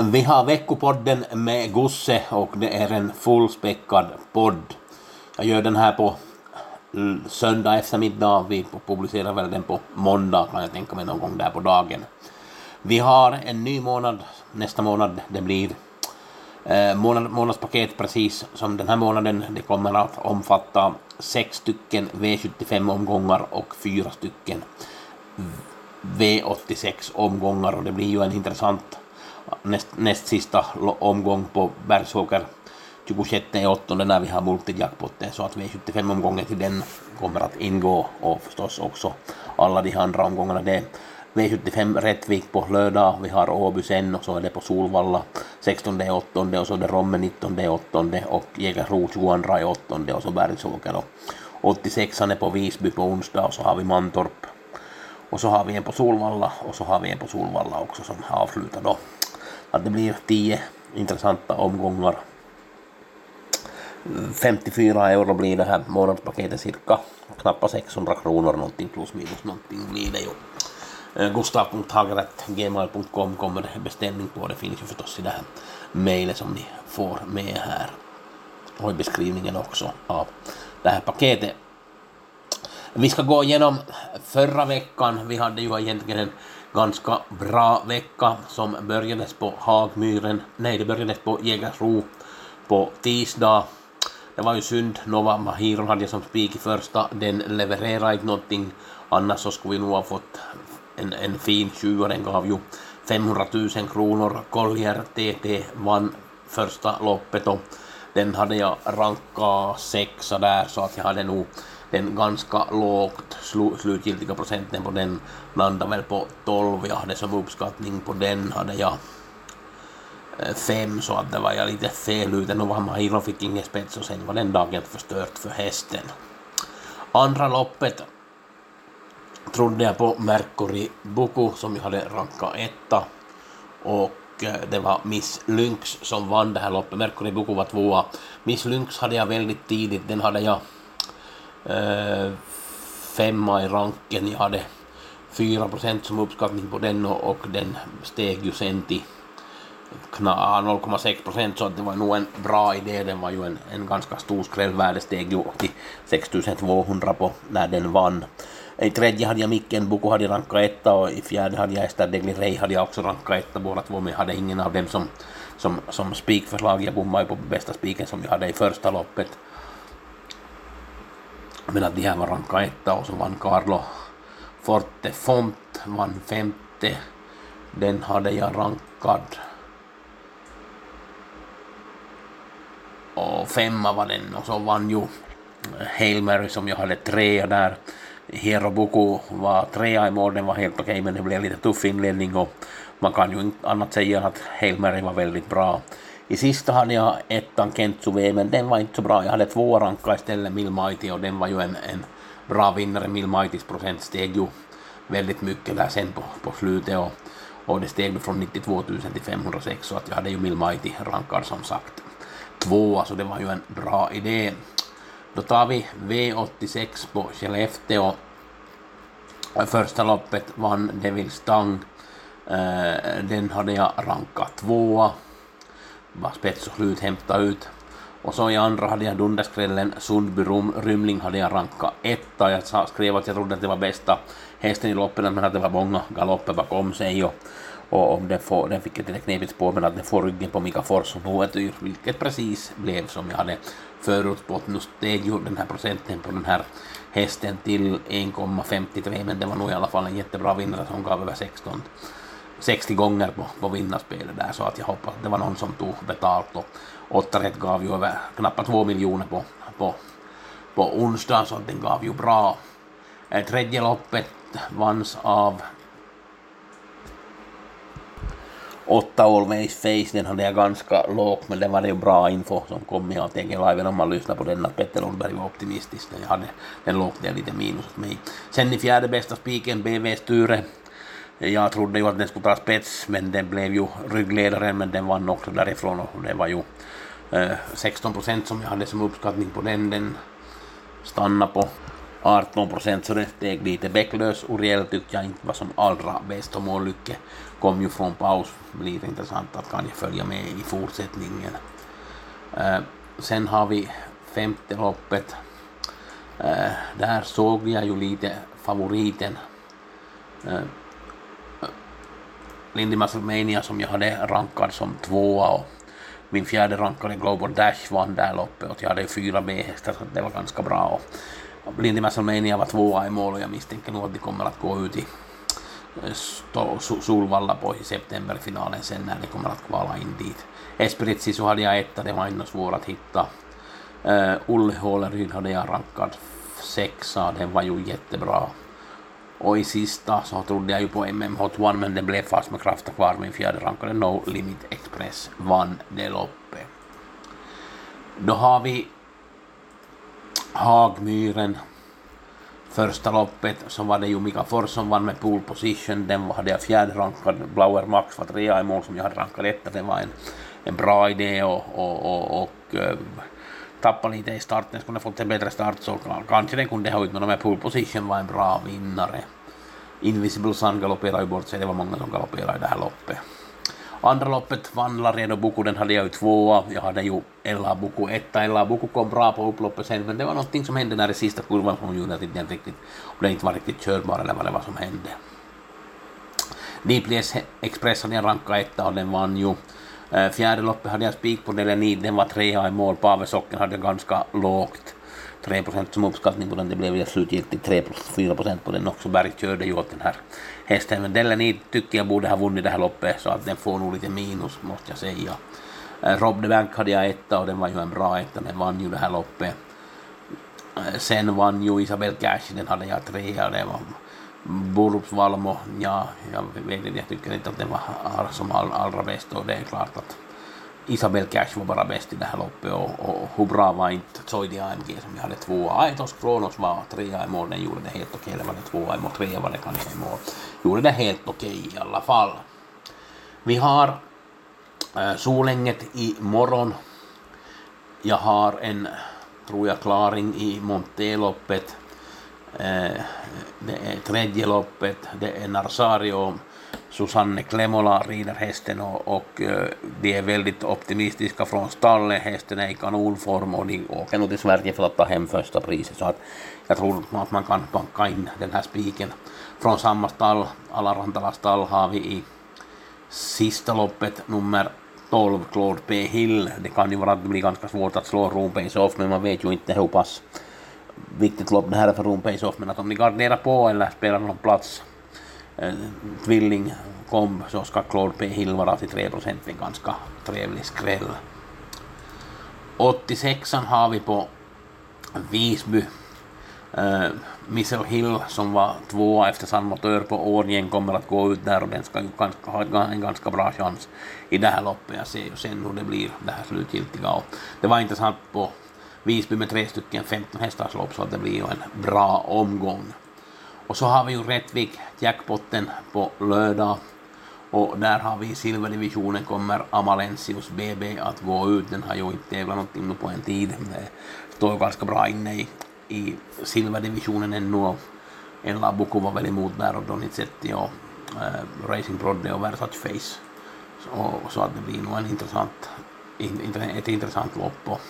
Vi har veckopodden med Gosse och det är en fullspäckad podd. Jag gör den här på söndag eftermiddag. Vi publicerar väl den på måndag kan jag tänka mig någon gång där på dagen. Vi har en ny månad nästa månad. Det blir eh, månad, månadspaket precis som den här månaden. Det kommer att omfatta sex stycken V75 omgångar och fyra stycken V86 omgångar och det blir ju en intressant näst, näst sista omgång på Bergsåker 26 8 när vi har multijackpotten så att V75-omgången till den kommer att ingå och förstås också alla de andra omgångarna. Det V75 Rättvik på lördag, vi har Åby sen och så är det på Solvalla. 16 8 och så är det Romme 19 8 och Jägersro 22 8 och så Bergsåker och 86 är på Visby på onsdag och så har vi Mantorp. Och så har vi en på Solvalla och så har vi en på Solvalla också som avslutar då att det blir 10 intressanta omgångar. 54 euro blir det här månadspaketet cirka. Knappt 600 kronor någonting plus minus någonting blir det ju. Eh, kommer det beställning på. Det finns ju förstås i det här mejlet som ni får med här. Och i beskrivningen också av det här paketet. Vi ska gå igenom förra veckan. Vi hade ju egentligen en ganska bra vecka som börjades på Hagmyren, nej det börjades på Jägersro på tisdag. Det var ju synd, Nova Mahiron hade jag som spik i första, den levererade inte någonting, annars så skulle vi nog ha fått en, en fin tjuva, den gav ju 500 000 kronor. Collier TT vann första loppet och den hade jag rankat sexa där så att jag hade nog den ganska lågt slu, slutgiltiga procenten på den landade väl på 12. Jag hade som uppskattning på den hade jag eh, 5 så att det var jag lite fel ute. Nu var Mahiro fick ingen spets och sen var den dagen förstört för hästen. Andra loppet trodde jag på Mercury Buku som jag hade rankat etta och eh, det var Miss Lynx som vann det här loppet. Mercury Buku var tvåa. Miss Lynx hade jag väldigt tidigt, den hade jag Eh, femma i ranken. Jag hade 4 procent som uppskattning på den och, och den steg ju sen till 0,6 procent så att det var nog en bra idé. Den var ju en, en ganska stor skräll. Värdet steg ju till 6200 på när den vann. I tredje hade jag Micken Boko hade rankat etta och i fjärde hade jag Ester Degli Rey hade jag också rankat etta båda två men jag hade ingen av dem som, som, som spikförslag. Jag bommade ju på bästa spiken som jag hade i första loppet. Men att de här var ranka etta och så vann Carlo Forte Font, vann femte. Den hade jag rankad. Och femma var den och så vann ju Hail Mary som jag hade trea där. Hierobuku var trea i mål, den var helt okej okay, men det blev lite tuff inledning och man kan ju inte annat säga än att Hail Mary var väldigt bra. I sista hade jag ettan Kentsu V, men den var inte så bra. Jag hade två ranka istället, Milmighty, och den var ju en, en bra vinnare. Milmightys procent steg ju väldigt mycket där sen på, på slutet och, och det steg från 92 000 till 506 så att jag hade ju Milmighty rankad som sagt tvåa så det var ju en bra idé. Då tar vi V86 på Skellefteå. Första loppet vann Devil Stang. Äh, den hade jag rankat tvåa var spets och slut hämta ut. Och så i andra hade jag dunderskrällen Sundby Rymling hade jag rankat etta. Jag skrev att jag trodde att det var bästa hästen i loppet men att det var många galopper bakom sig. Och, och om den, får, den fick ett lite knepigt spår men att den får ryggen på Mika Fors och Noetyr, vilket precis blev som jag hade förutspått. Nu steg ju den här procenten på den här hästen till 1,53 men det var nog i alla fall en jättebra vinnare som gav över 16 60 gånger på, på vinnarspelet där så att jag hoppas att det var någon som tog betalt och åtta rätt gav ju över knappt 2 miljoner på, på på onsdag så den gav ju bra. Eh, tredje loppet vanns av 8 Always Face, den hade jag ganska lågt, men det var ju bra info som kom i ATG Live om man lyssnar på den, att Petter Lundberg var optimistisk. Jag hade, den låg det lite minus åt mig. Sen i fjärde bästa spiken, BV Sture. Jag trodde ju att den skulle ta spets, men den blev ju ryggledaren, men den vann också därifrån och det var ju eh, 16 procent som jag hade som uppskattning på den. Den stannade på 18 procent så det steg lite. Bäcklös Uriel tyckte jag inte var som allra bäst och Mållycke kom ju från paus. Blir intressant att kan jag följa med i fortsättningen. Eh, sen har vi femte loppet. Eh, där såg jag ju lite favoriten. Lindy Musclemania som jag hade rankad som tvåa och min fjärde rankade Global Dash vann där loppet och jag hade fyra B-hästar så det var ganska bra. Och Lindy Musclemania var tvåa i mål och jag misstänker nog att de kommer att gå ut i eh, Solvalla på i septemberfinalen sen när de kommer att kvala in dit. Espritsi så hade jag etta, det var ändå svårt att hitta. Eh, uh, Olle Håleryd hade jag rankat sexa, den var ju jättebra. Och i sista så trodde jag ju på MM Hot One men det blev fast med krafter kvar. Min fjärde rankade No Limit Express vann det loppet. Då har vi Hagmyren första loppet så var det ju Mika Fors som vann med pole position. Den hade jag fjärde rankad. Blauer Max var trea i mål som jag hade rankat etta. Det var en, en bra idé och, och, och, och eh, uh, tappa lite i starten. Skulle fått en bättre start så kanske den kunde ha ut, men med pole position var en bra vinnare. Invisible Sun galopperade ju bort sig, det var många som galopperade i det här loppet. Andra loppet vann Laredo Boko, den hade jag ju tvåa. Jag hade ju Ella Boko etta. Ella Boko kom bra på upploppet sen, men det var någonting som hände när det sista kurvan som gjorde att den inte riktigt, om det inte var riktigt körbar eller vad det var som hände. Deeply Express hade jag rankat etta och den vann ju. Eh, fjärde loppet hade jag spik på Delenid, den var trea i mål. Pave Socken hade ganska lågt. 3 procent som uppskattning på den, det blev slutgiltigt 3 4 procent på den också. Berg körde ju åt den här hästen, men Delenid tycker jag borde ha vunnit det här loppet så att den får nog lite minus måste jag säga. Eh, Rob de Bank hade jag etta och den var ju en bra etta, den vann ju det här loppet. Eh, sen vann ju Isabel Cash, den hade jag trea, det var Borups Valmo, ja, att den var som all, allra bäst och det är klart att Isabel Cash var bara bäst i det här loppet och, och hur bra var inte Zoidi AMG som jag hade två. Aitos Kronos var trea i mål, den gjorde det helt okej. Eller var det tvåa i mål, trea var det kanske i mål. Gjorde det helt okej i alla fall. Vi har äh, Solänget i morgon. Jag har en, tror jag, klaring i Monteloppet. Eh, det är tredje loppet, det är Narsario Susanne Klemola rider hästen och, och de är väldigt optimistiska från stallet. Hästen är i kanonform och de åker nog till Sverige för att ta hem första priset. Så att jag tror att man kan banka in den här spiken från samma stall. Alla Rantala stall har vi i sista loppet nummer 12, Claude P. Hill. Det kan ju vara att det blir ganska svårt att slå Room Off, men man vet ju inte hur pass viktigt lopp det här är för Room Off. Men att om ni garderar på eller spelar någon plats Eh, tvilling komb så ska Claude P. Hill vara till 3 procent en ganska trevlig skräll. 86 har vi på Visby. Uh, Missel Hill som var tvåa efter San Motör på Årjäng kommer att gå ut där och den ska ju ganska, ha en ganska bra chans i det här loppet. Jag ser ju sen hur det blir det här slutgiltiga. Och det var intressant på Visby med tre stycken 15 hästars lopp så att det blir ju en bra omgång. Och så har vi ju Rättvik jackpotten på lördag och där har vi i silverdivisionen kommer Amalensius BB att gå ut. Den har ju inte tävlat någonting nu på en tid. Det står ganska bra inne i, i silverdivisionen ännu En Labuku var väl emot där och Donizetti och eh, äh, Racing Brodde och Versace Face. Så, så att det blir nog en intressant, in, ett intressant lopp Och,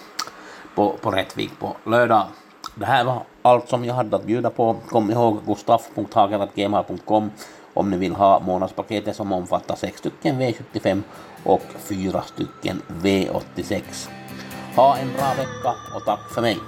på, på Rättvik på lördag. Det här var allt som jag hade att bjuda på. Kom ihåg gustaf.hagen.gmail.com om ni vill ha månadspaketet som omfattar 6 stycken V75 och 4 stycken V86. Ha en bra vecka och tack för mig.